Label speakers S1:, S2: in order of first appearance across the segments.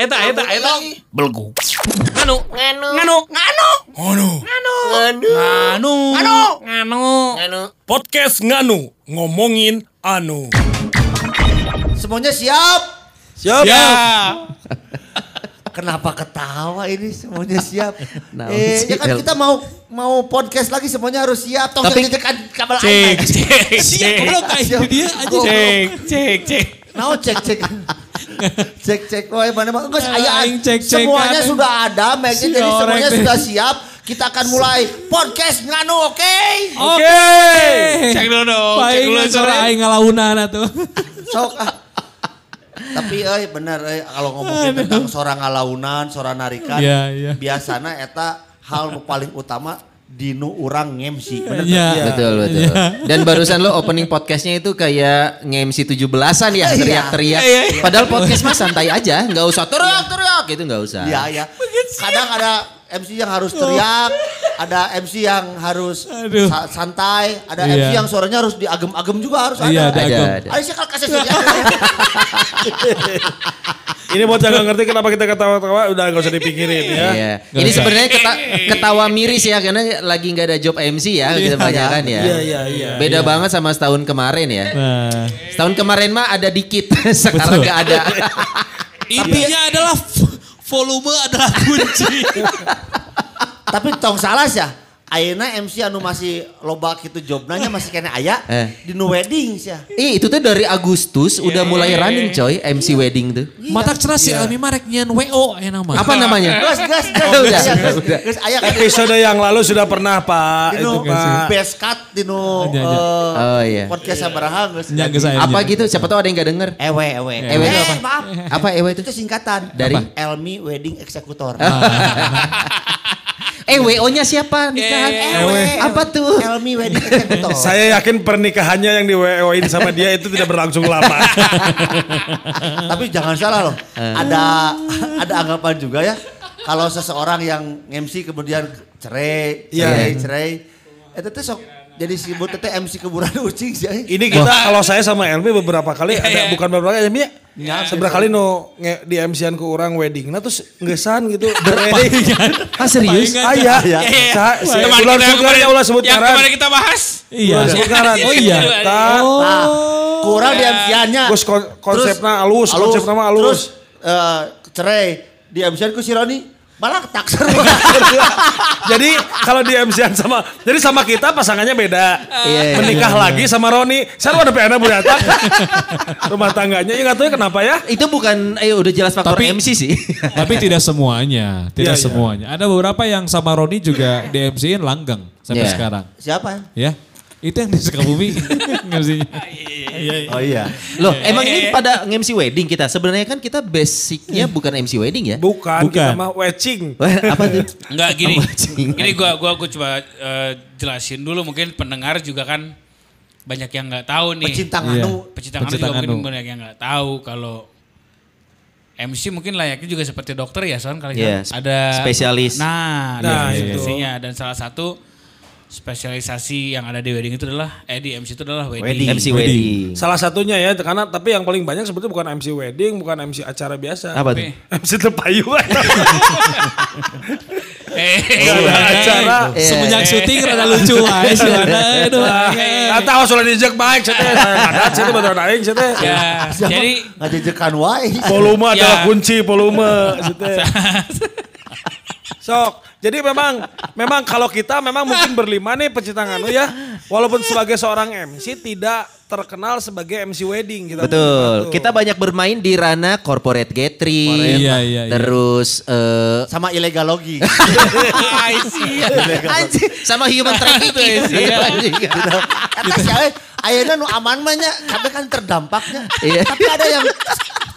S1: eta eta eta eta eta eta eta. Belgu.
S2: Nganu, nganu, nganu, nganu, nganu,
S1: Anu.
S2: nganu,
S1: Anu.
S2: Podcast nganu ngomongin anu.
S3: Semuanya siap?
S4: Siap.
S1: Ya.
S3: Kenapa ketawa ini semuanya siap?
S5: Nah,
S3: eh, ya kan kita mau mau podcast lagi semuanya harus siap. Tong
S5: Tapi-
S3: cek kan kabel
S1: Cek, cek,
S4: Siap
S1: cek.
S4: itu dia aja.
S1: Cek, cek, cek.
S3: Nah, cek cek. cek cek wae mana mah geus aya.
S4: Cek cekan.
S3: Semuanya sudah ada,
S4: Si
S3: jadi semuanya
S4: deh.
S3: sudah siap. Kita akan mulai podcast nganu, oke?
S4: Oke.
S1: Cek dulu dong, cek dulu, Sore.
S4: aing ngalaunan atuh.
S3: Sok ah. Tapi euy bener euy kalau ngomongin tentang seorang ngalaunan, seorang narikan,
S4: Iya, iya.
S3: biasana eta hal paling utama dinu urang ngemsi. Bener
S4: Iya.
S5: Betul, betul.
S4: Iya.
S5: Dan barusan lo opening podcastnya itu kayak nge-MC 17-an ya,
S3: Iya.
S5: teriak-teriak.
S1: Iya, iya.
S5: Padahal podcast mah santai aja, nggak usah teriak-teriak gitu nggak usah.
S3: Iya ya. Kadang ada MC yang harus teriak, ada MC yang harus
S4: Aduh.
S3: sa- santai, ada
S4: Iya.
S3: MC yang suaranya harus diagem-agem juga harus ada.
S4: Iya, ada.
S5: Ada, ada.
S3: Ada sih kalau kasih saja.
S4: Ini buat yang gak ngerti kenapa kita ketawa-tawa udah gak usah dipikirin ya.
S5: Iya. Ini sebenarnya keta- ketawa miris ya karena lagi nggak ada job MC ya kita banyakan ya.
S4: Iya, iya, iya.
S5: Beda banget sama setahun kemarin ya.
S4: Nah,
S5: Setahun kemarin mah ada dikit, sekarang
S4: Betul.
S5: nggak ada.
S4: intinya adalah volume adalah kunci.
S3: Tapi tong salah ya. Ayeuna MC anu masih loba kitu jobnanya masih kena aya
S5: Eh.
S3: di nu wedding ya.
S5: Ih, itu tuh dari Agustus udah mulai running coy MC wedding tuh.
S4: Matak cerah si Ami mah rek nyian WO aya nama.
S5: Apa namanya?
S3: Gas gas gas.
S5: Udah,
S3: Gas, gas,
S5: udah.
S3: gas, aya kan
S4: Episode yang lalu sudah pernah Pak.
S3: di nu
S4: Itu Pak.
S3: best cut di nu
S4: Iya, iya.
S3: eh,
S5: Oh, iya.
S3: podcast sabaraha geus.
S5: Apa gitu? Siapa tahu ada yang nggak denger.
S3: Ewe ewe.
S5: Ewe itu
S3: Eh,
S5: apa?
S3: maaf.
S5: Apa Ewe itu?
S3: Itu singkatan
S5: Dari?
S3: Elmi Wedding Executor.
S5: Eh WO-nya siapa nikahan?
S3: Ewe.
S5: Apa tuh?
S3: Elmi Wedding.
S4: Saya yakin pernikahannya yang di WO ini sama dia itu tidak berlangsung lama.
S3: Tapi jangan salah loh. Ada ada anggapan juga ya. Kalau seseorang yang MC kemudian cerai,
S4: Iya.
S3: cerai, cerai. Itu tuh sok jadi sibuk teteh MC kuburan ucing sih.
S4: Ini kita kalau saya sama Elmi beberapa kali ada bukan beberapa kali ya.
S3: Ya,
S4: Seberapa kali no nge, di MC-an ke orang wedding. Nah terus ngesan gitu.
S5: Ah serius?
S4: Ayah.
S3: Iya.
S4: Sa- si-
S2: Teman
S4: ular
S2: kita yang
S4: sugar ya
S2: kemarin-
S4: ulah sebut
S2: Yang kemarin kita bahas.
S1: Iya.
S4: Oh iya. Tak.
S3: Nah, kurang di MC-annya.
S4: Gus kon- konsepnya halus, konsepnya mah halus.
S3: Terus eh, cerai di MC-an ku si Roni balak tak seru.
S4: Jadi kalau di MC-an sama, jadi sama kita pasangannya beda.
S5: Iya,
S4: Menikah lagi sama Roni. Saya ada PNA berdatang. Rumah tangganya, ya tahu kenapa ya.
S5: Itu bukan, eh udah jelas faktor
S4: Tapi-
S5: MC sih.
S1: Tapi tidak semuanya, tidak
S4: Iya, iya.
S1: semuanya. Ada beberapa yang sama Roni juga di MC-in langgeng sampai
S5: Iya.
S1: sekarang.
S3: Siapa?
S1: Ya. Itu yang di Sukabumi MC-nya.
S3: Oh iya.
S5: Loh, emang ini pada nge-MC wedding kita. Sebenarnya kan kita basicnya bukan MC wedding ya.
S4: Bukan, kita
S1: Bukan.
S4: mah wetching.
S5: Wah, Apa tuh?
S2: Enggak gini. Gini gua gua gua coba eh, jelasin dulu mungkin pendengar juga kan banyak yang nggak tahu nih.
S3: Pecinta
S1: Iya.
S3: nganu.
S2: Pecinta nganu
S1: Pecinta
S2: juga mungkin
S1: nganu.
S2: banyak yang nggak tahu kalau MC mungkin layaknya juga seperti dokter ya kali
S5: Iya,
S2: kan ada
S5: spesialis.
S2: Nah,
S4: Nah,
S2: ada
S4: itu.
S2: dan salah satu spesialisasi yang ada di wedding itu adalah eh di MC itu adalah wedding.
S3: Wedding.
S5: MC wedding.
S4: Salah satunya ya, karena tapi yang paling banyak sebetulnya bukan MC wedding, bukan MC acara biasa.
S5: Apa tuh?
S4: MC tepayu.
S2: Eh,
S4: ada acara.
S5: Iya.
S1: Semenjak syuting rada lucu aja sih. Aduh.
S4: Gak tahu sudah dijek. Saya ngadat, saya teh betul naik, saya teh.
S2: ya, jadi
S3: ngajejekan wae.
S4: Volume
S2: Ya.
S4: adalah kunci volume. teh. Sok, jadi memang memang kalau kita memang mungkin berlima nih pecinta nganu ya, walaupun sebagai seorang MC tidak terkenal sebagai MC wedding kita.
S5: Betul. Kita banyak bermain di ranah corporate gathering.
S1: Iya, iya, iya.
S5: Terus eh
S3: Sama illegal logi.
S5: anjing, sama human trafficking. Anjing.
S3: Kata si Awe, ayeuna nu aman mah nya, kabeh kan terdampaknya.
S5: Iya.
S3: Tapi ada yang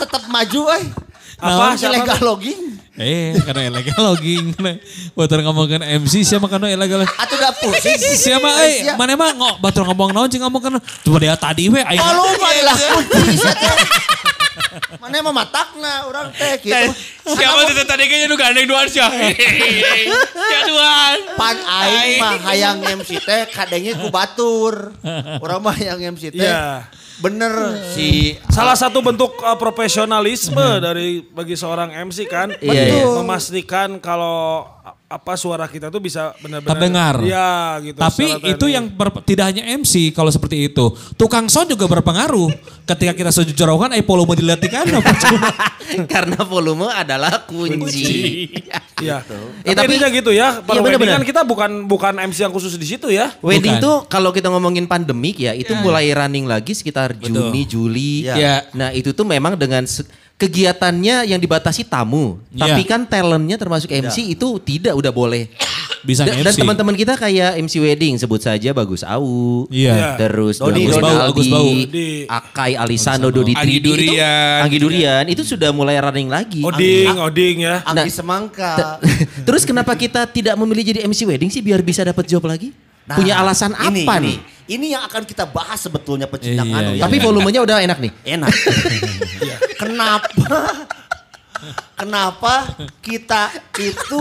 S3: tetap maju eh.
S4: Apa?
S3: Illegal logging.
S1: Eh, karena ilegal logging. Batur ngomongin MC siapa karena ilegal.
S3: Atau udah pusing.
S1: Siapa eh mana emang ngok batur ngomong naon jeung ngomong kan coba dia tadi we aing.
S3: Oh lu mah lah teh. Mana emang matakna orang teh gitu.
S2: Siapa tuh tadi kayaknya nu gandeng duaan sih.
S3: Pan aing mah hayang MC teh kadangnya ku batur. Orang mah hayang MC teh.
S4: Iya.
S3: Bener si
S4: Salah satu bentuk uh, profesionalisme dari bagi seorang MC kan,
S5: Iya,
S3: iya.
S4: memastikan kalau apa suara kita tuh bisa benar-benar
S1: Terdengar.
S4: Iya gitu.
S1: Tapi itu yang ber- tidak hanya MC kalau seperti itu. Tukang sound juga berpengaruh. Ketika kita sujud jorokan, eh volume apa cuma.
S5: Karena volume adalah kunci.
S4: Iya.
S5: Eh,
S4: tapi,
S5: tapi-
S4: intinya gitu ya.
S5: Iya,
S4: wedding
S5: benar-benar.
S4: kan kita bukan bukan MC yang khusus di situ ya.
S5: Wedding
S1: Bukan.
S5: tuh kalau kita ngomongin pandemik ya itu mulai running lagi sekitar Juni, Juli.
S3: Iya.
S2: Iya.
S5: Nah itu tuh memang dengan se- kegiatannya yang dibatasi tamu.
S1: Iya.
S5: Tapi kan talentnya termasuk MC itu tidak udah boleh.
S1: Bisa
S5: Da-
S1: MC.
S5: Dan teman-teman kita kayak MC Wedding sebut saja Bagus Au.
S1: Iya.
S5: Terus
S3: Dodi,
S5: Bagus
S3: Dodi.
S5: Bau,
S1: Agus Bau.
S4: Dodi.
S5: Akai Alisando, Dodi
S2: Anggi
S5: 3D itu-
S2: Durian.
S5: Anggi Durian itu sudah mulai running lagi.
S4: Oding, oding ya.
S3: Anggi
S5: Nah,
S3: Semangka.
S5: Terus kenapa kita tidak memilih jadi MC Wedding sih biar bisa dapat job lagi?
S3: Nah,
S5: Punya alasan
S3: ini,
S5: apa
S3: ini.
S5: nih?
S3: Ini yang akan kita bahas sebetulnya pecinta
S1: Iya,
S3: anu
S1: iya.
S3: ya.
S5: Tapi volumenya udah enak nih.
S3: enak. Kenapa? Kenapa kita itu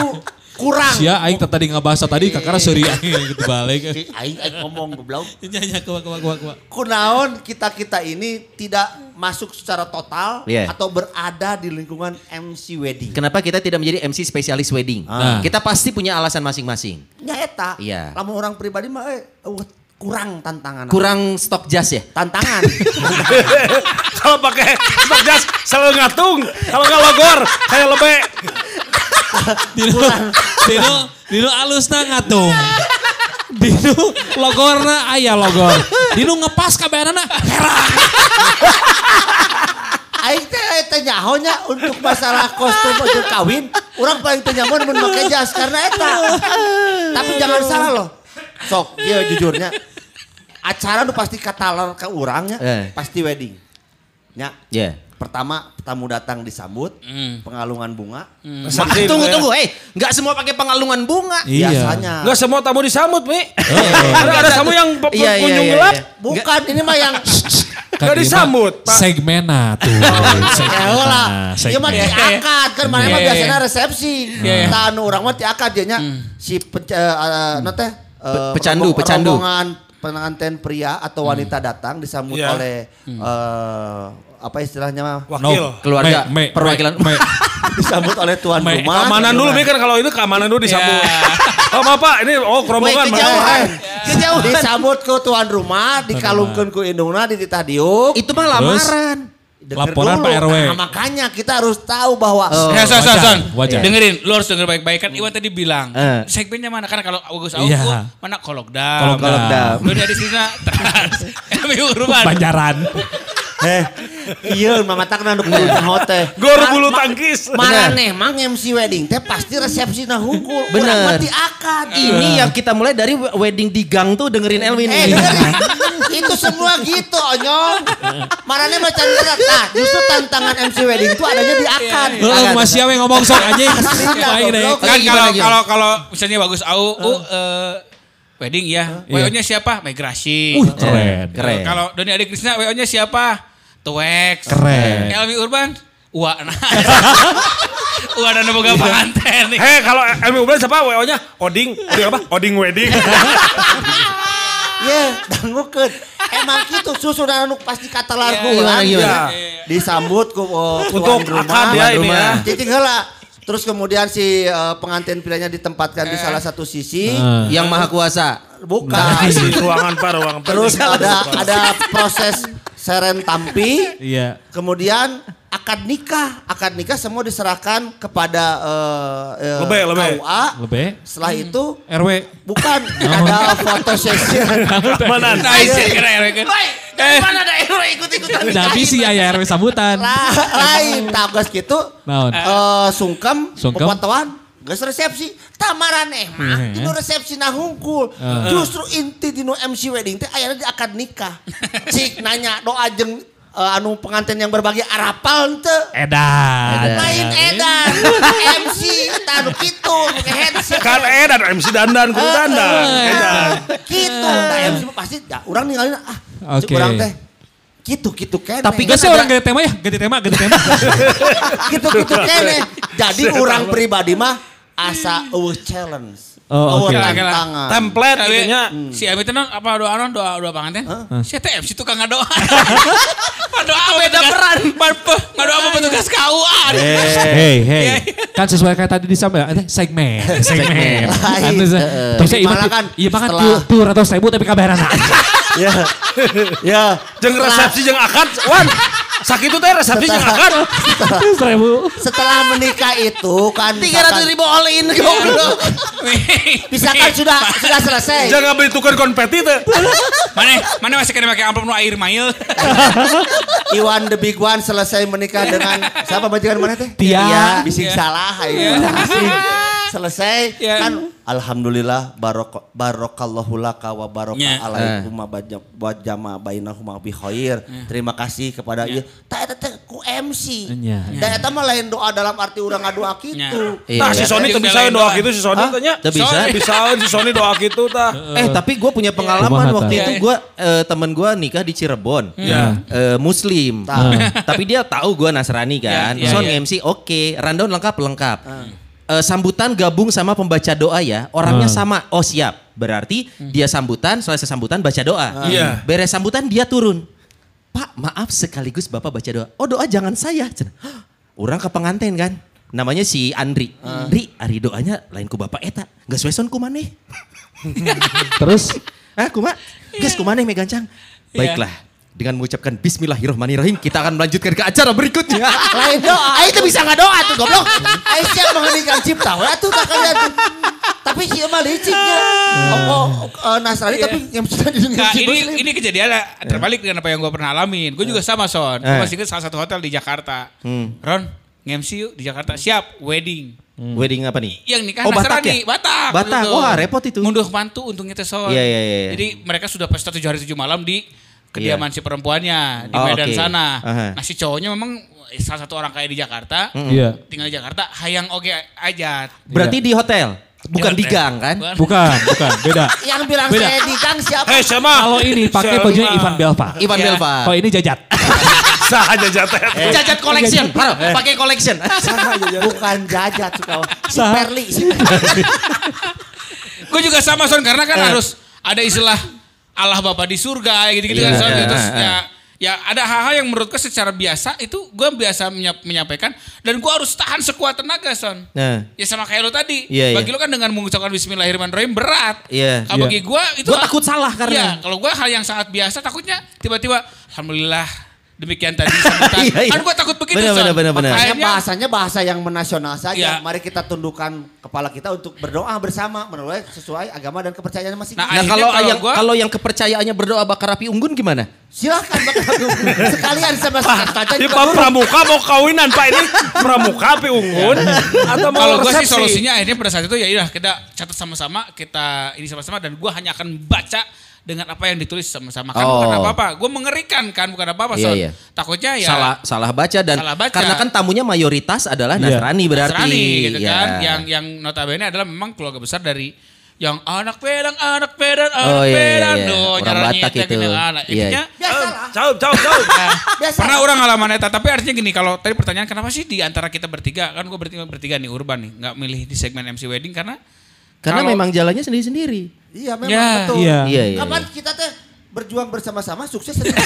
S3: kurang?
S1: Sia aing tadi ngabahasa tadi kakara seuri aing gitu balik.
S3: Si Aing aing ngomong goblok.
S1: Nyanyi kuat kuat kuat kuat.
S3: Kunaon kita-kita ini tidak masuk secara total
S5: Iya.
S3: atau berada di lingkungan MC wedding.
S5: Kenapa kita tidak menjadi MC spesialis wedding?
S1: Ah.
S5: Kita pasti punya alasan masing-masing.
S3: Nya eta.
S5: Iya.
S3: Lamun orang pribadi mah eh uh, kurang tantangan.
S5: Kurang stok jas ya?
S3: tantangan.
S4: Kalau pakai stok jas selalu ngatung. Kalau nggak logor kayak lebih.
S1: Dino Dino Dino alusna ngatung. Dino logorna aya logor. Dino ngepas kabehanana herang.
S3: Aing teh teh nyahonya untuk masalah kostum untuk kawin, orang paling teh nyaman mun make jas karena eta. Tapi jangan salah loh. Sok, dia jujurnya. Acara nu pasti katalar ke urangnya,
S5: Eh.
S3: pasti wedding. Nya,
S5: Ya.
S3: pertama tamu datang disambut, pengalungan bunga.
S5: Ah, tunggu tunggu, eh nggak semua pakai pengalungan bunga.
S1: Iya.
S3: Biasanya.
S4: Nggak semua tamu disambut, Mi. ada, ada tamu yang
S5: Iya, iya,
S4: kunjung
S5: iya,
S4: gelap.
S5: iya.
S3: Bukan, ini mah yang
S4: Nggak disambut, Pak.
S1: Segmena tuh.
S3: Ya lah, iya mah
S1: segmen.
S3: diakad kan mana mah
S2: iya.
S3: biasanya resepsi.
S2: Iya, iya.
S3: Tah anu urang mah diakad dia nya si pe, uh, teh eh,
S5: pecandu, pecandu.
S3: rombongan pengantin pria atau wanita datang disambut
S4: Iya.
S3: oleh eh, apa istilahnya
S4: Wakil.
S5: Keluarga,
S1: Me, me,
S5: perwakilan.
S1: me,
S3: disambut oleh tuan
S1: Me-
S3: rumah.
S4: Keamanan dulu, Mi kan kalau ini keamanan dulu disambut. Oh, maaf Pak, ini oh kerombongan.
S3: kejauhan.
S4: Mas.
S3: Kejauhan. Disambut ke tuan rumah, dikalungkeun ku indungna di titah diuk.
S5: Itu mah lamaran.
S3: Denger
S1: Laporan
S3: dulu.
S1: Pak RW.
S3: Nah, makanya kita harus tahu bahwa
S5: Oh.
S2: Ya, son, son,
S1: wajar,
S2: son.
S1: wajar.
S2: Dengerin, lu harus denger baik-baik kan. Iwan tadi bilang,
S5: Eh.
S2: segmennya mana? Karena kalau Agus Au,
S1: Iya.
S2: oh, mana kolokdam.
S1: Kolokdam.
S2: Lu dari sini trans. Kami urban.
S1: Banjaran.
S3: Eh, iya mama tak nanduk bulu nyaho teh.
S4: Gor bulu tangkis.
S3: Maraneh mang MC wedding teh pasti resepsi nah hungkul.
S5: Bener.
S3: Urang mah ti akad.
S5: Ini yang kita mulai dari wedding di gang tuh dengerin Elwin
S3: Eh, dengerin. itu semua gitu onyong. Maraneh macam berat. Nah, justru tantangan MC wedding itu adanya di akad.
S1: Heeh, Mas Yawe ngomong sok anjing.
S3: Aslinya,
S1: Baik deh.
S2: Kan kalau kalau kalau misalnya bagus Au, eh, wedding ya. WO-nya siapa? Migrasi.
S1: Uh, keren.
S5: Keren.
S2: Kalau Doni Adi Krisna WO-nya siapa? Tuex.
S1: Keren.
S2: Elmi Urban? Wah, nah. Wah, dan boga penganten nih.
S4: Heh, kalau Elmi Ublan siapa WO-nya? Oding. Oding apa? Oding wedding.
S3: Ye, dangukeun. Emang gitu susu dan anu pasti kata lagu
S5: Gimana,
S3: kan.
S5: gimana?
S3: Ya. Disambut ku uh,
S4: Untuk
S3: tuan
S4: akad ya ini ya.
S3: Cicing heula. Terus kemudian si uh, pengantin pilihannya ditempatkan di salah satu sisi.
S5: Yang maha kuasa.
S3: Bukan.
S4: Di ruangan Pak, ruangan Pak.
S3: Terus ada ada proses seren tampi.
S1: Iya.
S3: Kemudian akad nikah. Akad nikah semua diserahkan kepada uh, uh,
S4: Lebe, lebe.
S3: KUA.
S1: Lebih.
S3: Setelah itu
S1: RW.
S3: bukan ada foto session.
S4: Mana?
S2: Nah, isi kira kan. Eh,
S3: Mana ada RW ikut-ikutan
S1: Udah habis sih aya RW sambutan.
S3: Lain tagas gitu.
S1: Naon?
S3: Eh sungkem,
S1: Sungkem.
S3: pepotoan, geus resepsi. Tamaran eh mah,
S1: Eh.
S3: itu resepsi nah hungkul. Justru inti dinu MC wedding teh ayana di akad nikah. Cik nanya doa jeung eh, anu pengantin yang berbagi arapal ente.
S1: Edan.
S3: Lain edan. MC anu pakai headset.
S4: Kan edan MC dandan kudu dandan. Edan.
S3: Gitu. Nah, MC pasti ya, orang ninggalin ah. cek
S1: Oke.
S3: Urang teh. Gitu gitu kene.
S5: Tapi
S1: Gak sih orang ganti tema ya? Ganti tema, ganti tema.
S3: gitu gitu kene. Jadi orang pribadi mah asa eueuh challenge.
S1: Oh, oke.
S3: tantangan.
S4: Template
S2: Tapi
S4: gitu nya.
S2: si Abi tenang apa doa non doa doa panganten? Si teh MC tukang ngadoa. doa beda peran. Ngadoa apa petugas KUA.
S1: Hey, hey. Kan sesuai kayak tadi disampaikan, eh, segmen, segmen.
S3: Heeh.
S1: Terus iya
S3: Malah
S1: makan,
S3: kan
S1: iya
S3: setelah-
S1: dua ratus ribu tapi kabaran.
S3: Ya. Ya.
S4: Jeung resepsi jeung akad. Wan. Sakitu teh resepsi jeung akad.
S1: Seribu.
S3: Setelah menikah itu kan
S5: Tiga ratus ribu all in goblok.
S3: Bisa kan sudah sudah selesai.
S4: Jangan beli tukar konpeti teh.
S2: Mana mana masih kena pakai amplop nu air mail.
S3: Iwan the big one selesai menikah dengan siapa majikan mana teh?
S1: Tia.
S3: Bising salah ayo. Selesai
S2: Iya.
S3: kan alhamdulillah barok barokallahu laka wa baraka
S2: Iya.
S3: alaikum wa jama bainahuma bi khair. Terima kasih kepada ieu. Ta eta teh ku MC.
S1: Iya.
S3: Da eta mah lain doa dalam arti urang ngadoa kitu.
S5: Iya.
S4: Nah si Sony teu bisa doa gitu si Sony tanya.
S5: Teu bisa.
S4: Bisa si Sony doa gitu tah.
S5: Eh tapi gue punya pengalaman
S1: Kumaha,
S5: waktu itu gue eh, temen gue nikah di Cirebon,
S4: Iya.
S5: Eh, Muslim, tapi dia tahu gue Nasrani kan,
S2: Iya, iya,
S5: Son
S2: iya.
S5: MC oke, rundown lengkap lengkap, Eh, sambutan gabung sama pembaca doa ya, orangnya sama, oh siap, berarti dia sambutan, selesai sambutan baca doa,
S4: Iya.
S5: beres sambutan dia turun, Pak maaf sekaligus bapak baca doa, oh doa jangan saya, Cenah, "Hah, orang ke pengantin kan, namanya si Andri, Andri, ari doanya lain ku bapak eta, gak sesuai ku maneh.
S1: Terus?
S5: Ah, kuma? Guys, kumaneh megancang. Baiklah. Dengan mengucapkan Bismillahirrahmanirrahim, kita akan melanjutkan ke acara berikutnya.
S3: Lain doa.
S5: Ah, itu bisa nggak doa tuh goblok.
S3: Ayo siap mengheningkan cipta. Wah tuh tak kalian tuh. Tapi sih mah liciknya. Oh, oh, eh, Nasrani tapi yang sudah di
S2: Nah, ini ini kejadian terbalik dengan apa yang gue pernah alamin. Gue juga sama Son. Gue
S5: Eh.
S2: masih ingat salah satu hotel di Jakarta. Ron, nge-MC yuk di Jakarta. Siap, wedding.
S5: Wedding apa nih?
S2: Yang nikah
S5: Oh, Batak
S2: Nasrani,
S5: ya?
S2: Batak.
S5: Batak. Wah, repot itu.
S2: Ngunduh mantu untungnya teh Son.
S5: Iya, iya, iya.
S2: Jadi mereka sudah pesta tujuh hari tujuh malam di kediaman si perempuannya di
S5: Oh,
S2: Medan
S5: oke.
S2: sana.
S5: Aha.
S2: Nah si cowoknya memang salah satu orang kaya di Jakarta.
S1: Iya.
S2: Tinggal di Jakarta, hayang oke aja.
S5: Berarti di hotel, bukan di gang kan?
S1: bukan, bukan, beda.
S3: Yang bilang
S1: Beda.
S3: saya di gang siapa?
S4: Hei sama.
S1: Kalau ini pakai bajunya Ivan Belva.
S5: Ivan
S2: Iya.
S5: Belva.
S1: Kalau ini jajat.
S4: Sah aja jatuh.
S5: Jajat collection, Halo, pakai collection.
S3: Bukan jajat suka. Si. Perli. Si
S2: Gue juga sama Son karena kan harus ada istilah Allah Bapa di surga gitu-gitu kan
S5: Iya,
S2: Son.
S5: iya,
S2: Terus
S5: iya.
S2: ya ya ada hal-hal yang menurutku secara biasa itu gue biasa menyap- menyampaikan dan gue harus tahan sekuat tenaga Son.
S5: Nah.
S2: Ya sama kayak lo tadi.
S5: Iya,
S2: bagi
S5: iya.
S2: lo kan dengan mengucapkan Bismillahirrahmanirrahim berat.
S5: Iya.
S2: Kalau
S1: Iya.
S2: bagi gue itu
S5: Gua takut salah karena-
S2: Iya, kalau gue hal yang sangat biasa takutnya tiba-tiba Alhamdulillah demikian tadi sambutan.
S5: Iya, iya.
S2: Kan gue takut begitu
S5: Benar,
S2: Son.
S5: benar, benar, benar.
S2: Akhirnya-
S3: bahasanya bahasa yang menasional saja.
S2: Iya.
S3: Mari kita tundukkan kepala kita untuk berdoa bersama menurut sesuai agama dan kepercayaan masing-masing.
S2: Nah,
S5: Nah kalau
S2: kalau
S5: yang
S2: gua-
S5: kalau yang kepercayaannya berdoa bakar api unggun gimana?
S3: Silahkan bakal sekalian sama kaca
S4: Di Pak Pramuka mau kawinan Pak ini Pramuka api unggun atau mau
S2: Kalau gue sih solusinya akhirnya pada saat itu ya udah kita catat sama-sama, kita ini sama-sama dan gue hanya akan baca dengan apa yang ditulis sama-sama. Kan
S5: Oh.
S2: bukan apa-apa. Gue mengerikan kan bukan apa-apa.
S5: Iya,
S2: Son.
S5: iya.
S2: Takutnya ya
S5: Salah salah baca dan
S2: Salah baca.
S5: karena kan tamunya mayoritas adalah
S1: Iya.
S5: Nasrani berarti.
S2: Nasrani gitu
S5: Ya.
S2: kan. Yang yang notabene adalah memang keluarga besar dari yang anak pedang, anak pedang, anak
S5: Oh, iya, iya,
S2: pedang.
S5: iya.
S2: Duh,
S5: Orang
S2: caranya
S5: Batak itu.
S2: gini, anak.
S5: Iya.
S2: Intinya
S3: Biasalah.
S4: Jauh, jauh, jauh.
S3: Biasa.
S2: Pernah orang ngalaman eta, tapi artinya gini, kalau tadi pertanyaan kenapa sih di antara kita bertiga, kan gue bertiga, bertiga nih urban nih, nggak milih di segmen MC Wedding karena
S5: Karena
S2: kalau-
S5: memang jalannya sendiri-sendiri.
S3: Iya memang
S2: Ya,
S3: betul.
S1: iya.
S5: Iya, iya.
S3: Kapan kita teh berjuang bersama-sama sukses sendiri.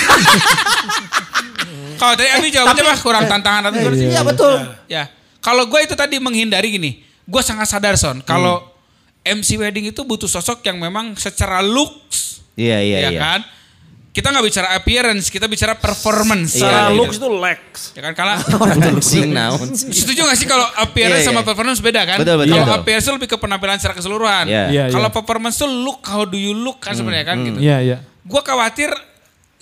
S2: Kalau tadi Abi jawabnya mah kurang tantangan atau gimana sih?
S3: Iya betul.
S2: Ya, kalau gue itu tadi menghindari gini, gue sangat sadar son, kalau MC wedding itu butuh sosok yang memang secara looks,
S5: Iya iya
S2: ya
S5: iya.
S2: kan? Kita nggak bicara appearance, kita bicara performance.
S5: Iya,
S4: Secara
S5: iya.
S4: looks itu Lex.
S2: Ya kan, kalau setuju gak sih kalau appearance
S5: Iya, iya.
S2: sama performance beda kan?
S5: Betul, betul,
S2: Kalau
S5: betul.
S2: appearance lebih ke penampilan secara keseluruhan.
S5: Iya.
S1: Iya,
S2: Kalau
S1: iya.
S2: performance itu look, how do you look kan sebenarnya kan gitu.
S1: Iya, iya.
S2: Gue khawatir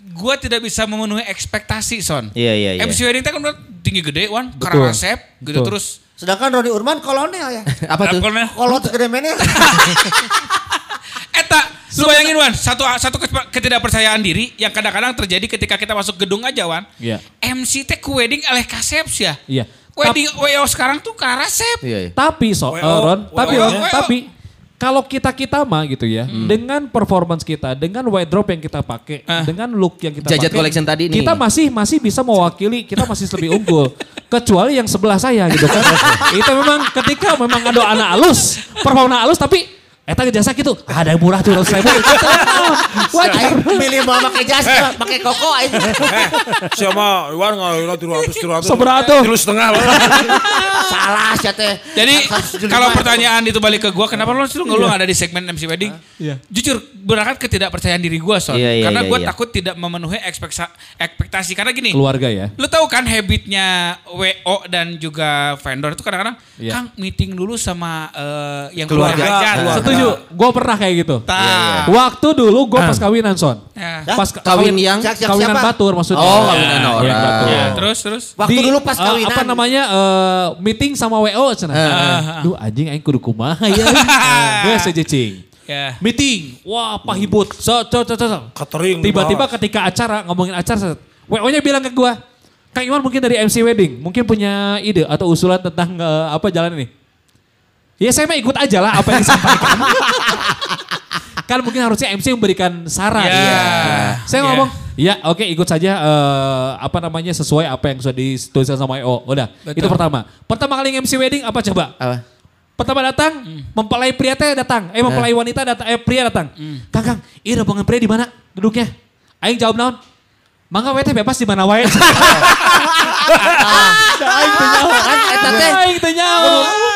S2: gue tidak bisa memenuhi ekspektasi son.
S5: Iya iya iya.
S2: MC wedding kan tinggi gede wan, karasep gitu
S1: Betul.
S2: terus.
S3: Sedangkan Roni Urman kolonel ya.
S5: Apa tuh?
S2: Kolonel.
S3: Kolot mana?
S2: Eta Lu bayangin Wan, satu satu ke- ketidakpercayaan diri yang kadang-kadang terjadi ketika kita masuk gedung aja Wan.
S1: Iya.
S2: MC teh ku wedding eleh kasep ya.
S1: Iya.
S2: Wedding WO sekarang tuh ke resep.
S5: Iya, iya.
S1: Tapi so, eh, Ron, tapi
S2: WO,
S1: Ron,
S2: WO.
S1: tapi kalau kita kita mah gitu ya,
S5: Hmm.
S1: dengan performance kita, dengan wardrobe yang kita pakai,
S2: Ah.
S1: dengan look yang kita
S5: Jajat
S1: pakai,
S5: collection tadi nih.
S1: kita masih masih bisa mewakili, kita masih lebih unggul. Kecuali yang sebelah saya gitu kan. Itu memang ketika memang ada anak halus, performa halus tapi Eta jasa gitu, ada yang murah tuh ratus ribu.
S3: Aing milih mau pakai jas, pakai koko aing.
S4: Eh, siapa Iwan ngalih tiru ratus tiru ratus.
S1: Seberapa tuh?
S4: Tiru setengah.
S3: Salah sih teh.
S2: Jadi kalau pertanyaan itu balik ke gua, kenapa lu lu ngeluh ada di segmen MC wedding?
S1: Iya.
S2: Jujur berangkat ketidakpercayaan diri gua Son.
S5: Iya, iya,
S2: Karena
S5: iya,
S2: gua
S5: iya.
S2: takut tidak memenuhi ekspektasi karena gini.
S1: Keluarga ya.
S2: Lu tahu kan habitnya WO dan juga vendor itu kadang-kadang
S1: Iya.
S2: Kang meeting dulu sama eh, yang
S5: Keluarga.
S1: Setuju, gue pernah kayak gitu.
S2: Tah.
S1: Waktu dulu gue pas kawinan son.
S2: Ya.
S1: Pas
S5: Kawin yang
S3: Siap, siap,
S1: kawinan
S3: siapa?
S1: batur maksudnya.
S5: Oh, kawinan
S1: Iya,
S5: orang.
S1: batur.
S2: Ya, terus terus.
S3: Waktu
S1: Di,
S3: dulu pas
S1: eh,
S3: kawinan.
S1: apa namanya eh, meeting sama WO cenah. Duh anjing aing kudu kumaha ya. Gue sejecing.
S2: Ya.
S1: Meeting. Wah, pahibut. So, so, so, so, so.
S4: Catering
S1: Tiba-tiba ketika acara ngomongin acara WO-nya bilang ke gua, Kang Iwan mungkin dari MC Wedding, mungkin punya ide atau usulan tentang eh, apa jalan ini. Ya saya mah ikut aja lah apa yang disampaikan. kan mungkin harusnya MC memberikan saran.
S2: Ya.
S1: Iya. Saya
S2: Ya.
S1: ngomong, ya oke ikut saja eh, apa namanya sesuai apa yang sudah dituliskan sama EO. Udah,
S2: Betul.
S1: itu pertama. Pertama kali MC wedding apa coba?
S5: Apa?
S1: Pertama datang, mempelai pria teh datang. Eh mempelai wanita datang, eh pria datang. Kang, Kang, iya rombongan pria di mana duduknya? Aing jawab naon? Mangga we teh bebas di mana wae. Aing.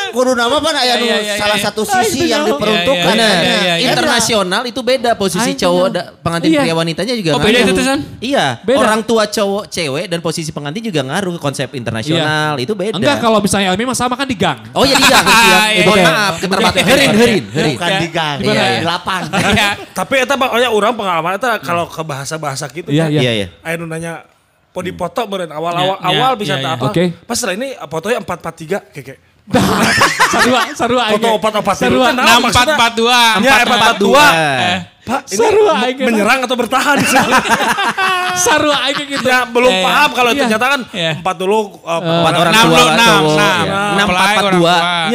S3: Kudu nama pan aya nu
S2: Iya, iya, iya,
S3: salah
S2: iya.
S3: satu sisi yang
S1: Iya,
S3: diperuntukkan.
S2: iya, iya, iya, iya.
S5: Internasional itu beda posisi
S1: Aing
S5: cowok pengantin
S1: Iya.
S5: pria wanitanya juga
S2: Oh, beda itu?
S5: Iya,
S1: Beda.
S5: orang tua cowok cewek dan posisi pengantin juga ngaruh ke konsep internasional itu beda.
S1: Enggak kalau misalnya memang sama kan di gang.
S5: Oh iya iya, iya.
S2: Iya,
S5: Mohon
S1: iya.
S5: maaf, keterlambatan.
S1: Iya.
S5: Herin, herin, herin.
S3: Bukan di gang,
S5: Iya,
S3: iya,
S5: iya.
S3: di lapan.
S2: Ya.
S4: Tapi eta pokoknya orang pengalaman eta kalau ke bahasa-bahasa gitu.
S1: Iya.
S5: Iya, iya.
S4: Aya nu nanya mau dipoto beren awal-awal
S2: Ya, ya,
S4: awal bisa
S2: ya,
S4: tak
S2: ya.
S4: apa. Pas setelah ini fotonya 443 kayak
S1: sarua, sarua aing.
S4: Foto opat opat
S1: Sarua.
S4: Nah,
S2: Enam empat empat dua.
S4: Ya, empat empat dua. Pak, ini
S1: Seru aing.
S4: menyerang atau bertahan?
S1: Sarua aing gitu.
S4: ya, belum
S2: Iya,
S4: paham kalau
S1: iya.
S4: ternyata kan
S2: Iya.
S4: empat dulu uh,
S5: orang
S2: Enam
S5: tua
S2: lu,
S5: kan,
S2: enam, enam.
S5: Iya.
S2: Enam.
S5: Enam empat empat dua.
S4: Pak.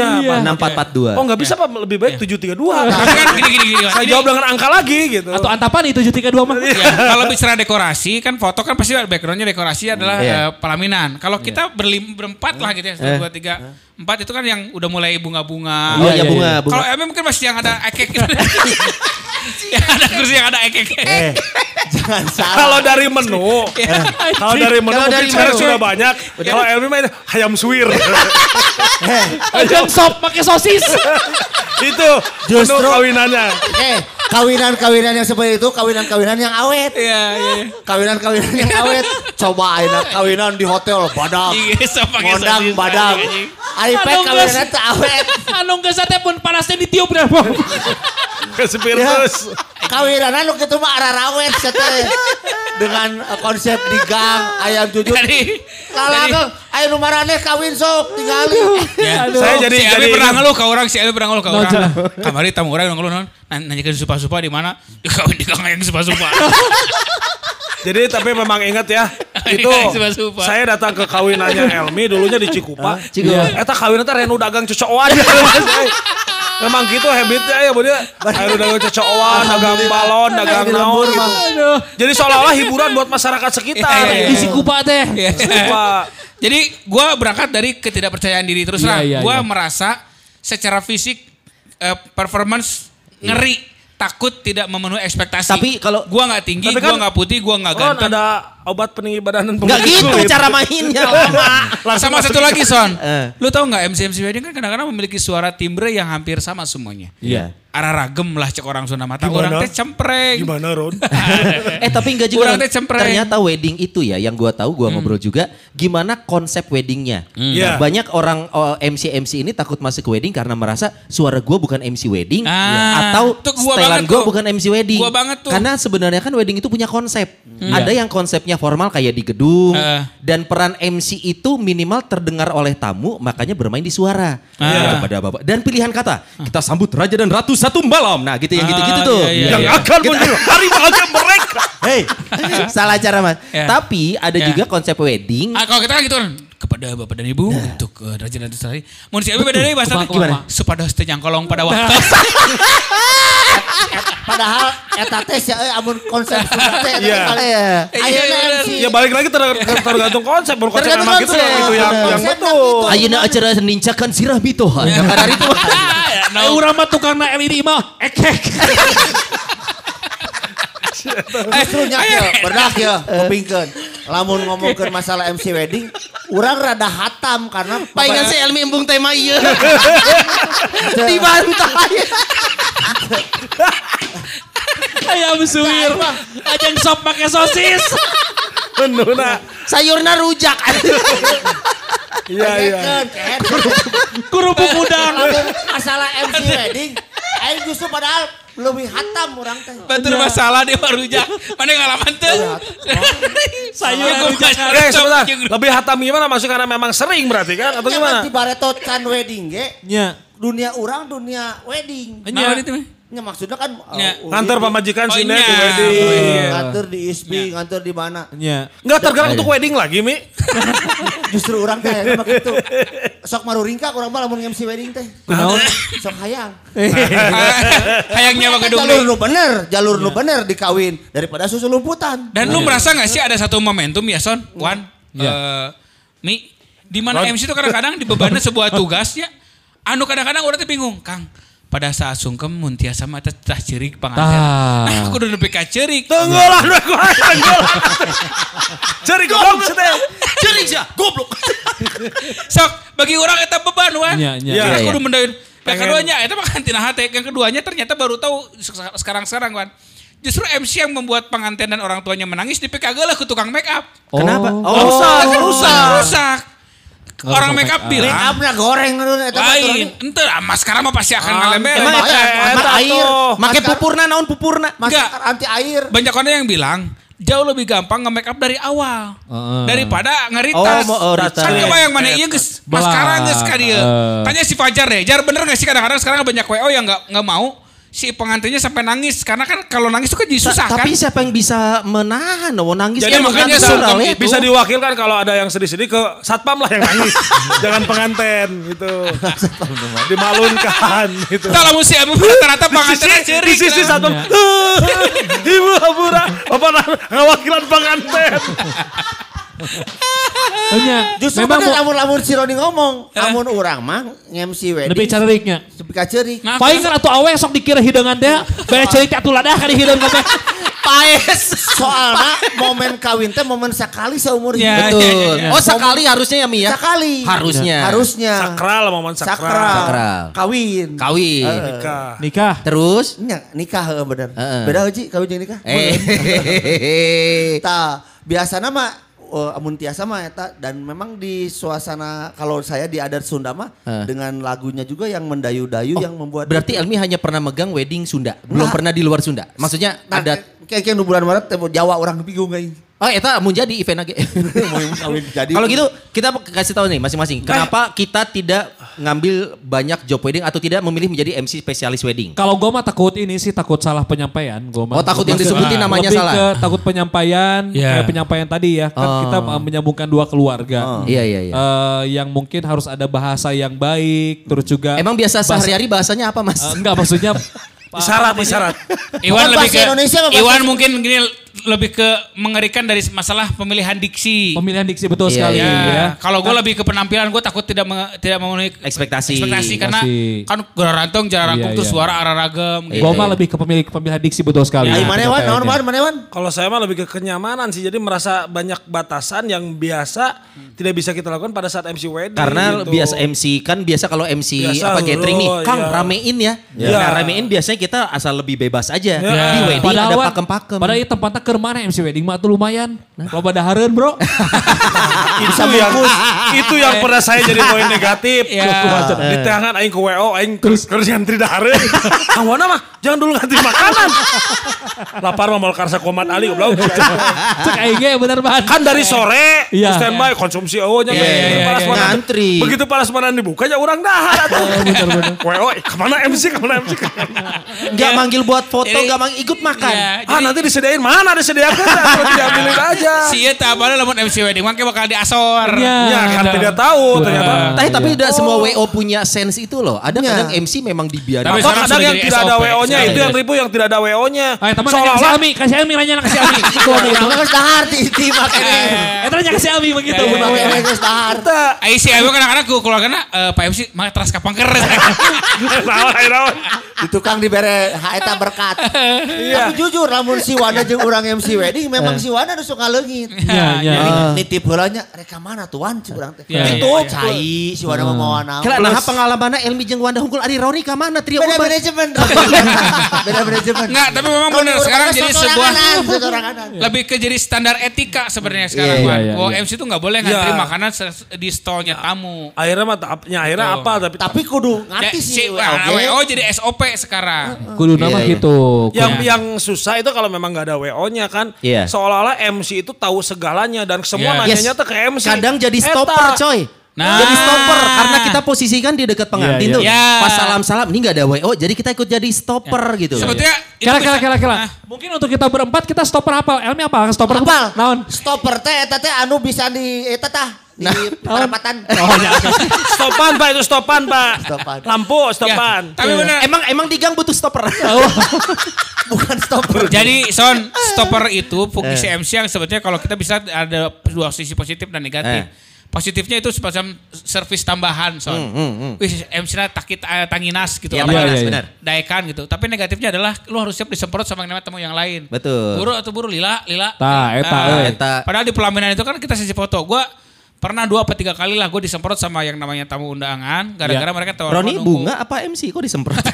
S5: Enam empat empat dua.
S4: Oh nggak bisa apa lebih baik tujuh tiga dua.
S2: Tapi kan gini gini gini.
S4: Saya jawab dengan angka lagi gitu.
S1: Atau antapan itu 732 mah.
S2: Ya, kalau bicara dekorasi kan foto kan pasti backgroundnya dekorasi adalah eh, pelaminan. Kalau kita berlim, berempat lah gitu ya, satu, dua, tiga, empat itu kan yang udah mulai bunga-bunga.
S5: Oh bunga,
S1: iya.
S5: bunga.
S2: Kalau MM mungkin masih yang ada ekek. yang ada kursi yang ada ekek.
S3: Jangan salah.
S4: Kalau dari menu, kalau dari menu
S5: Kalau
S4: mungkin
S5: dari
S4: sekarang
S5: menu.
S4: sudah banyak. Kalau Elmi mah ayam suwir.
S1: Ajang sop pakai sosis.
S4: itu
S3: Justru-
S4: menu kawinannya.
S3: Eh, kawinan-kawinan yang seperti itu kawinan-kawinan yang awet.
S2: Iya, iya.
S3: Kawinan-kawinan yang awet. Coba aina kawinan di hotel badak.
S2: Sosis.
S3: badak. Aripek
S1: Anu
S3: kawinan awet.
S1: Anu geus teh pun panasnya ditiup dah.
S4: Ke
S3: Ya,
S4: spiritus.
S3: kawinan anu kitu mah ararawet teh. Dengan eh, konsep di gang ayam jujur.
S2: Jadi,
S3: Lala
S2: jadi-
S3: Kang, ayo nu marane kawin sok tinggali.
S2: Ya,
S1: Aduh.
S4: Saya jadi
S2: si
S4: jadi
S2: Elmi pernah ngeluh ke orang, si Elmi pernah ngeluh ke orang. Kamari tamu orang ngeluh non, nanya ke supa-supa di mana? Di kawin di kang yang supa-supa.
S4: Jadi tapi memang ingat ya, itu saya datang ke kawinannya Elmi dulunya di Cikupa.
S5: Cikupa.
S4: Eta kawinnya teh renu dagang cocokan. Memang gitu habitnya ya, Bu dia. Renu dagang cocokan, dagang balon, dagang naon gitu.
S3: mah.
S4: Jadi seolah-olah hiburan buat masyarakat sekitar.
S2: Iya, iya,
S1: Isi kupa teh.
S4: Cikupa.
S2: Jadi gue berangkat dari ketidakpercayaan diri terus
S1: Iya,
S2: lah.
S1: iya,
S2: gue
S1: iya.
S2: merasa secara fisik eh, performance ngeri, takut tidak memenuhi ekspektasi.
S5: Tapi kalau-
S2: gue nggak tinggi,
S4: Tapi
S2: gue
S4: kan-
S2: nggak putih, gue nggak
S4: Ron
S2: ganteng.
S4: ada obat peninggi badan dan
S5: Enggak
S4: pemutih
S5: gitu
S4: kulit.
S5: cara mainnya lama.
S4: Langsung
S2: Sama satu lagi Son,
S5: Eh.
S2: lu tahu nggak MC MC wedding kan kadang-kadang memiliki suara timbre yang hampir sama semuanya.
S1: Iya.
S2: Arah ragem lah cek orang Sunda mata.
S4: Gimana?
S2: Orang teh cempreng.
S4: Gimana Ron?
S5: eh tapi enggak juga.
S2: Kurang teh cempreng.
S5: Ternyata wedding itu ya yang gua tahu gua ngobrol juga gimana konsep weddingnya.
S4: Iya.
S5: Banyak orang oh, MC MC ini takut masuk ke wedding karena merasa suara gua bukan MC wedding
S2: Ah,
S5: atau
S2: tuh gua tuh.
S5: bukan MC wedding.
S2: Gua banget tuh.
S5: Karena sebenarnya kan wedding itu punya konsep. Ada yang konsepnya formal kayak di gedung
S2: Heeh.
S5: dan peran MC itu minimal terdengar oleh tamu makanya bermain di suara. Kepada bapak dan pilihan kata kita sambut raja dan ratu satu malam. Nah gitu yang gitu-gitu
S2: Ah,
S5: tuh.
S2: iya, iya,
S4: Yang
S2: iya.
S4: akan menyuruh hari bahagia mereka.
S5: Hei, salah cara mas.
S2: Ya.
S5: Tapi ada
S2: Ya.
S5: juga konsep wedding.
S2: Ah, kalau kita kan gitu kan kepada bapak dan ibu untuk uh, raja dan Mau siapa beda dari bahasa
S1: kumaha?
S2: Supados teh jangkolong pada waktu.
S3: Padahal eta teh sia euy amun konsep Sunda teh eta
S4: Iya.
S3: kali-
S5: Iya.
S3: Ayeuna
S2: Iya,
S3: MC.
S4: Ya balik lagi ter- ter- tergantung konsep. Menurut konsep gitu
S3: konsep.
S4: itu yang, yang betul.
S5: Ayeuna acara nincakan sirah bitohan.
S2: Iya.
S5: Yang kadar itu.
S1: Eh urang mah tukang na LED mah ekek.
S3: Justru nya kieu, benak ya, kupingkeun. Lamun ngomongkeun masalah MC wedding, urang rada hatam karena
S5: Palingan si Elmi embung tema iya. Dibantai.
S1: Ayam suwir. Ajang sop pakai sosis.
S4: Menuna.
S5: Sayurna rujak.
S4: Iya, iya.
S1: Kerupuk udang.
S3: Lamun masalah MC wedding, aing justru padahal lebih hatam urang teh.
S2: Batur masalah dia baru jak. Mana ngalaman tuh?
S1: Sayur
S2: Ya, gua
S1: rujak.
S2: masalah
S4: Eh sebentar, lebih hatam gimana maksudnya karena memang sering berarti kan atau
S3: Nyaman
S4: gimana?
S3: di baretot can wedding ge,
S1: Nya.
S3: dunia urang dunia wedding.
S2: Nah,
S3: Nya maksudnya kan uh,
S2: Nya.
S3: uri
S4: Ngantar pamajikan
S2: Oh,
S4: sini
S2: iya.
S4: di wedding.
S2: Oh, iya.
S3: nganter di ISBI, nganter di mana.
S1: Nya.
S4: Enggak tergerak untuk wedding lagi, Mi.
S3: Justru orang teh emang gitu. Sok maruringka urang mah lamun MC wedding teh.
S1: Kunaon?
S3: Sok hayang.
S2: Hayangnya mah gedung
S3: jalur nu bener, jalur
S2: Iya.
S3: nu bener dikawin daripada susu lumputan.
S2: Dan lu merasa gak sih ada satu momentum ya Son, Wan,
S1: Iya.
S2: eh, Mi, di mana. MC itu kadang-kadang dibebani sebuah tugasnya, anu kadang-kadang orang tuh bingung, Kang. Pada saat sungkem mun tiasa mah teh tah ceurik panganten. Nah, kudu nepi ka ceurik.
S4: Tunggu lah, tunggu lah, tunggu lah. Cari goblok teh.
S5: Cering sih, goblok.
S2: Sok bagi orang eta beban wan.
S1: Nya.
S2: Kita
S5: Iya,
S2: kudu
S5: iya.
S2: mendain. Yang keduanya eta mah kan tina hate. Yang keduanya ternyata baru tahu sekarang-sekarang wan. Justru MC yang membuat pengantin dan orang tuanya menangis di PKG lah ke tukang make up.
S5: Kenapa?
S1: Oh.
S2: Rusak, rusak, rusak.
S1: Nggak
S2: Orang make up
S1: make up.
S2: bilang,
S3: Make upna goreng
S2: lain. Ente ah, maskara mah pasti akan ngalembel.
S3: emang air.
S5: Make
S3: Masker-
S5: pupurna naon pupurna?
S3: Masker anti air.
S2: Banyak orang yang bilang, jauh lebih gampang nge-make up dari awal.
S1: Heeh.
S2: Daripada ngeritas.
S5: Oh, oh, ritas.
S2: Kan kebayang mana iya geus maskara geus ka dieu.
S1: Eh.
S2: Tanya si Fajar deh. Jar bener gak sih kadang-kadang sekarang banyak WO yang gak, nggak mau si pengantinnya sampai nangis karena kan kalau nangis itu kan jadi susah kan.
S5: Tapi siapa yang bisa menahan? Oh, nangis
S2: Jadi
S5: kan
S2: makanya
S5: ya.
S2: itu.
S4: Bisa diwakilkan kalau ada yang sedih-sedih ke satpam lah yang nangis. Jangan penganten gitu. Dimalunkan gitu.
S2: Kalau mau si Abu rata-rata
S4: sisi,
S2: cerik.
S4: di sisi
S2: lah.
S4: satpam. Ibu Abura, apa ngawakilan penganten.
S1: Oh, nya.
S3: Justru
S1: Memang mau-
S3: lamun lamun si Roni ngomong, amun urang mah MC wedding.
S1: lebih cariknya.
S3: Sepi ka ceurik.
S2: Nah,
S1: Paling kan atuh awe sok dikira hidangan teh. Bere cerik atuh ladah ka di hideung kabeh.
S5: Paes.
S3: Soalnya momen kawin teh momen sekali seumur
S2: Ya,
S3: hidup.
S2: ya,
S5: Betul.
S2: ya,
S5: Oh sekali harusnya ya Mi ya?
S3: Sekali.
S5: Harusnya.
S3: Harusnya.
S4: Sakral momen sakral.
S3: Sakral.
S5: Sakral.
S3: Kawin.
S5: Kawin.
S3: Eh,
S4: Nikah.
S1: Nikah.
S5: Terus?
S3: Nya, nikah heeh bener.
S5: Heeh.
S3: Beda uji kawin jeung nikah.
S5: Eh.
S3: Tah, biasana mah oh, amun tiasa mah eta dan memang di suasana kalau saya di adat Sunda mah
S5: Heeh.
S3: dengan lagunya juga yang mendayu-dayu yang membuat
S5: Berarti Elmi hanya pernah megang wedding Sunda, belum
S3: Nah.
S5: pernah di luar Sunda. Maksudnya
S3: nah,
S5: adat.
S3: kayak kayak nu bulan Maret Jawa orang bingung aing.
S5: Oh, eta mau jadi event lagi.
S3: Mau kawin jadi.
S5: Kalau gitu kita kasih tahu nih masing-masing. Kenapa kita tidak ngambil banyak job wedding atau tidak memilih menjadi MC spesialis wedding?
S1: Kalau gue mah takut ini sih takut salah penyampaian. Gua mah.
S5: Oh, takut yang
S1: Maksud-
S5: disebutin
S1: Ah,
S5: namanya
S1: lebih
S5: salah.
S1: ke takut penyampaian,
S2: Ya.
S1: kayak penyampaian tadi ya. Kan
S5: Oh.
S1: kita uh, menyambungkan dua keluarga.
S5: Iya, iya, iya.
S1: Eh, yang mungkin harus ada bahasa yang baik, terus juga
S5: Emang biasa
S1: bahasa-
S5: sehari-hari bahasanya apa, Mas?
S1: Eh, enggak maksudnya
S4: Isyarat, isyarat.
S2: Iwan lebih ke
S3: Indonesia
S2: Iwan mungkin gini lebih ke mengerikan dari masalah pemilihan diksi.
S1: pemilihan diksi betul
S5: Iya,
S1: sekali
S2: Ya,
S1: ya.
S2: kalau gue lebih ke penampilan gue takut tidak me- tidak memenuhi
S5: Ekspektasi.
S2: ekspektasi karena
S1: Pasti.
S2: kan gara rantong rangkum
S1: Iya,
S2: tuh
S1: iya.
S2: suara arah ragam.
S5: Iya,
S1: Gue
S5: iya.
S1: mah lebih ke pemilik pemilihan diksi betul sekali.
S3: Aing mana wan,
S1: penyampaiannya.
S3: wan, mana wan?
S4: Kalau saya mah lebih ke kenyamanan sih. Jadi merasa banyak batasan yang biasa tidak bisa kita lakukan pada saat MC wedding.
S5: Karena
S4: gitu.
S5: biasa MC kan biasa kalau MC
S4: Biasa,
S5: apa catering nih, Kang
S4: iya.
S5: ramein ya.
S4: Iya.
S5: Nah ramein biasanya kita asal lebih bebas aja.
S4: Iya.
S5: Di wedding
S1: Padahal
S5: ada pakem-pakem.
S1: Padahal itu tempatnya ke bener mana MC wedding mah tuh lumayan. Loba dahareun bro.
S4: itu yang itu yang pernah saya jadi poin negatif.
S2: Ya.
S4: Di tangan aing ke WO aing terus terus ngantri dahare. Awana mah jangan dulu ngantri makanan. Lapar mah mau karsa komat ali goblok.
S1: Cek aing ge bener banget.
S4: Kan dari sore
S1: Iya.
S4: standby konsumsi eueuh nya
S2: Iya, iya, iya,
S4: panas
S2: iya.
S4: mana
S5: Ngantri.
S4: Begitu panas mana dibuka ya urang dahar atuh.
S1: Bener-bener.
S4: WO eh, ke mana MC ke mana MC
S5: Enggak manggil buat foto, enggak manggil ikut makan.
S2: Iya,
S4: Ah nanti disediain mana disediakan kalau diambilin aja.
S2: si eta apa lamun MC wedding mah bakal diasor.
S1: Iya.
S4: Ya kan tidak tahu ternyata.
S5: Tapi tapi
S1: Iya.
S5: tidak semua WO punya sense itu loh. Ada
S3: Iya.
S5: kadang MC memang dibiarin.
S2: Tapi sekarang
S4: kadang
S2: sudah
S4: yang
S2: jadi
S4: tidak ada. WO-nya
S2: Sekarang
S4: itu yang ribu yang tidak ada WO-nya. Seolah-olah
S1: Almi, kasih Almi nanya kasih Almi. Itu
S3: Itu geus dahar ti ti makanya.
S1: Eh tanya kasih Almi begitu.
S2: Iya,
S1: bener.
S2: iya,
S3: Geus dahar.
S2: Ai si Ayo kadang-kadang ku keluargana eh, Pak MC mah teras kapangker.
S4: Naon, ayo, naon.
S3: Di tukang dibere haeta berkat.
S4: Iya.
S3: Tapi jujur lamun si Wanda jeung urang MC wedding memang si Wanda nu suka leungit.
S1: Iya, iya.
S3: Jadi nitip heula nya reka mana tuan ci urang teh.
S2: Iya,
S3: Itu
S2: iya,
S3: cai si Wanda mah mau naon.
S5: Kira nah pengalamannya Elmi jeung Wanda Hungkul Ari Roni ka mana trio
S3: Beda manajemen. Beda manajemen.
S2: Enggak, tapi memang benar sekarang
S3: urang
S2: jadi sebuah lebih ke jadi standar etika sebenarnya sekarang
S3: Iya,
S2: Wan.
S1: iya, iya.
S2: MC itu nggak boleh ngantri
S4: Iya.
S2: makanan di stolnya tamu.
S4: Akhirnya mah ya, akhirnya apa tapi
S3: Tapi kudu
S2: Ya,
S3: ngerti
S2: si,
S3: sih.
S2: WO jadi SOP sekarang.
S1: Kudu nama
S3: Iya, iya.
S1: gitu.
S4: yang
S2: Iya.
S4: yang susah itu kalau memang nggak ada WO-nya kan.
S5: Iya.
S4: Seolah-olah MC itu tahu segalanya dan semua
S2: Iya.
S4: nanyanya tuh ke MC.
S5: Kadang jadi
S4: Eta.
S5: stopper coy.
S2: Nah.
S5: Jadi stopper karena kita posisikan di dekat pengantin
S1: Iya,
S5: tuh.
S2: iya.
S5: Pas salam-salam ini nggak ada WO jadi kita ikut jadi stopper gitu.
S2: Sebetulnya
S1: Kira kira kira kira.
S2: Nah,
S1: Mungkin untuk kita berempat kita stopper apa? Elmi apa? Stopper. Naon?
S3: Stopper teh eta teh anu bisa di eta tah di perapatan.
S1: Oh ya.
S4: Stopan Pak itu stopan Pak.
S3: Stopan.
S4: Lampu
S2: ya,
S4: stopan.
S2: tapi benar.
S5: Emang emang di gang butuh stopper.
S3: Bukan stopper.
S2: Jadi Son, stopper itu fungsi MC yang sebetulnya kalau kita bisa ada dua sisi positif dan negatif.
S5: Eh.
S2: Positifnya itu semacam servis tambahan, Son. Wih, MC-nya takit eh, tanginas gitu.
S5: Iya
S2: apa,
S1: benar, iya,
S5: benar.
S2: Daekan gitu. Tapi negatifnya adalah lu harus siap disemprot sama yang namanya tamu yang lain.
S5: Betul.
S2: Buru atau buru lila, lila.
S1: Tah, eta,
S2: Ah,
S1: euy.
S5: Eta.
S2: Padahal di pelaminan itu kan kita sesi foto. Gua pernah dua apa tiga kali lah gue disemprot sama yang namanya tamu undangan gara-gara
S1: Iya.
S2: mereka tahu
S5: Roni bunga apa MC kok disemprot?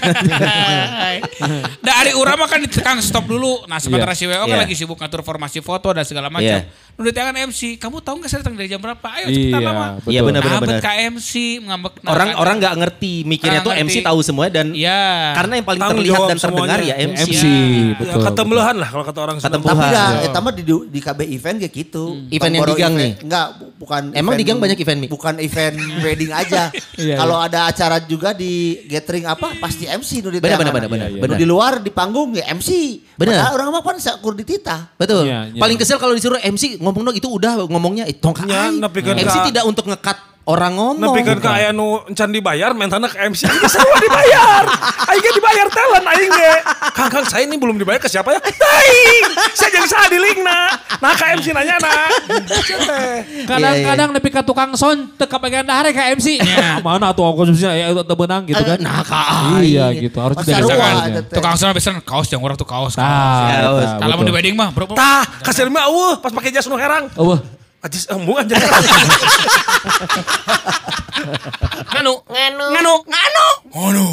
S2: Nah, Ari Ura mah kan ditekan stop dulu. Nah, sementara si WO kan
S5: Iya.
S2: lagi sibuk ngatur formasi foto dan segala macam.
S5: Iya.
S2: Nu di tangan MC, kamu tahu nggak saya datang dari jam berapa? Ayo cepetan
S1: Iya,
S2: lama.
S5: Iya benar benar
S2: Ngambek ke MC, ngambek
S5: Orang
S2: nah,
S5: orang nggak ngerti mikirnya tuh
S2: ngerti.
S5: MC tahu semua dan
S2: Iya.
S5: karena yang paling
S4: Tanggung
S5: terlihat dan terdengar ya MC.
S1: MC,
S4: Ya,
S1: betul.
S4: ketembeluhan lah kalau kata orang.
S5: Ketempuhan.
S3: Tapi dah,
S1: Iya.
S3: eta mah di, di KB event kayak gitu.
S5: Hmm. Event yang
S3: Boro
S5: di gang
S3: event.
S5: nih?
S3: Enggak, bu- bukan
S5: Emang di gang banyak event, Mi?
S3: Bukan event wedding aja.
S1: Iya,
S3: Kalau ada acara juga di gathering apa pasti MC nu di
S5: Benar, benar, benar, benar,
S3: Nu
S5: benar.
S3: di luar di panggung ya MC.
S5: Benar.
S3: Orang mah kan sakur dititah.
S5: Betul.
S1: Iya, iya.
S5: Paling kesel kalau disuruh MC ngomong dong itu udah ngomongnya itu tong
S4: Ya,
S5: kaai.
S4: nepikeun
S5: MC tidak untuk ngekat orang ngomong.
S4: Nepi kan ke aya nu encan dibayar mentana ke MC aing geus sarua dibayar. Aing ge dibayar talent aing ge. Kang Kang saya ini belum dibayar ke siapa ya? Aing. Saya jeung saha di linkna. Nah ke MC nanya nah.
S1: Kadang-kadang nepi ka tukang son teu kabagian dahar ka MC.
S2: Iya.
S1: Mana tuh konsumsinya ya itu benang gitu kan.
S5: Nah, kaai.
S1: Iya gitu harus dari.
S2: Tukang sana bisa kaos yang orang tuh kaos. kaos.
S1: Ah,
S2: Kalau mau di wedding mah, bro.
S4: Tah, kasih mah eueuh pas pakai jas nu herang.
S1: Oh, wah.
S4: Ajis embung aja.
S2: Nganu, nganu, nganu, nganu,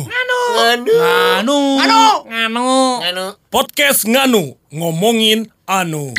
S4: Nganu.
S2: nganu, nganu, nganu.
S4: Podcast Nganu ngomongin anu.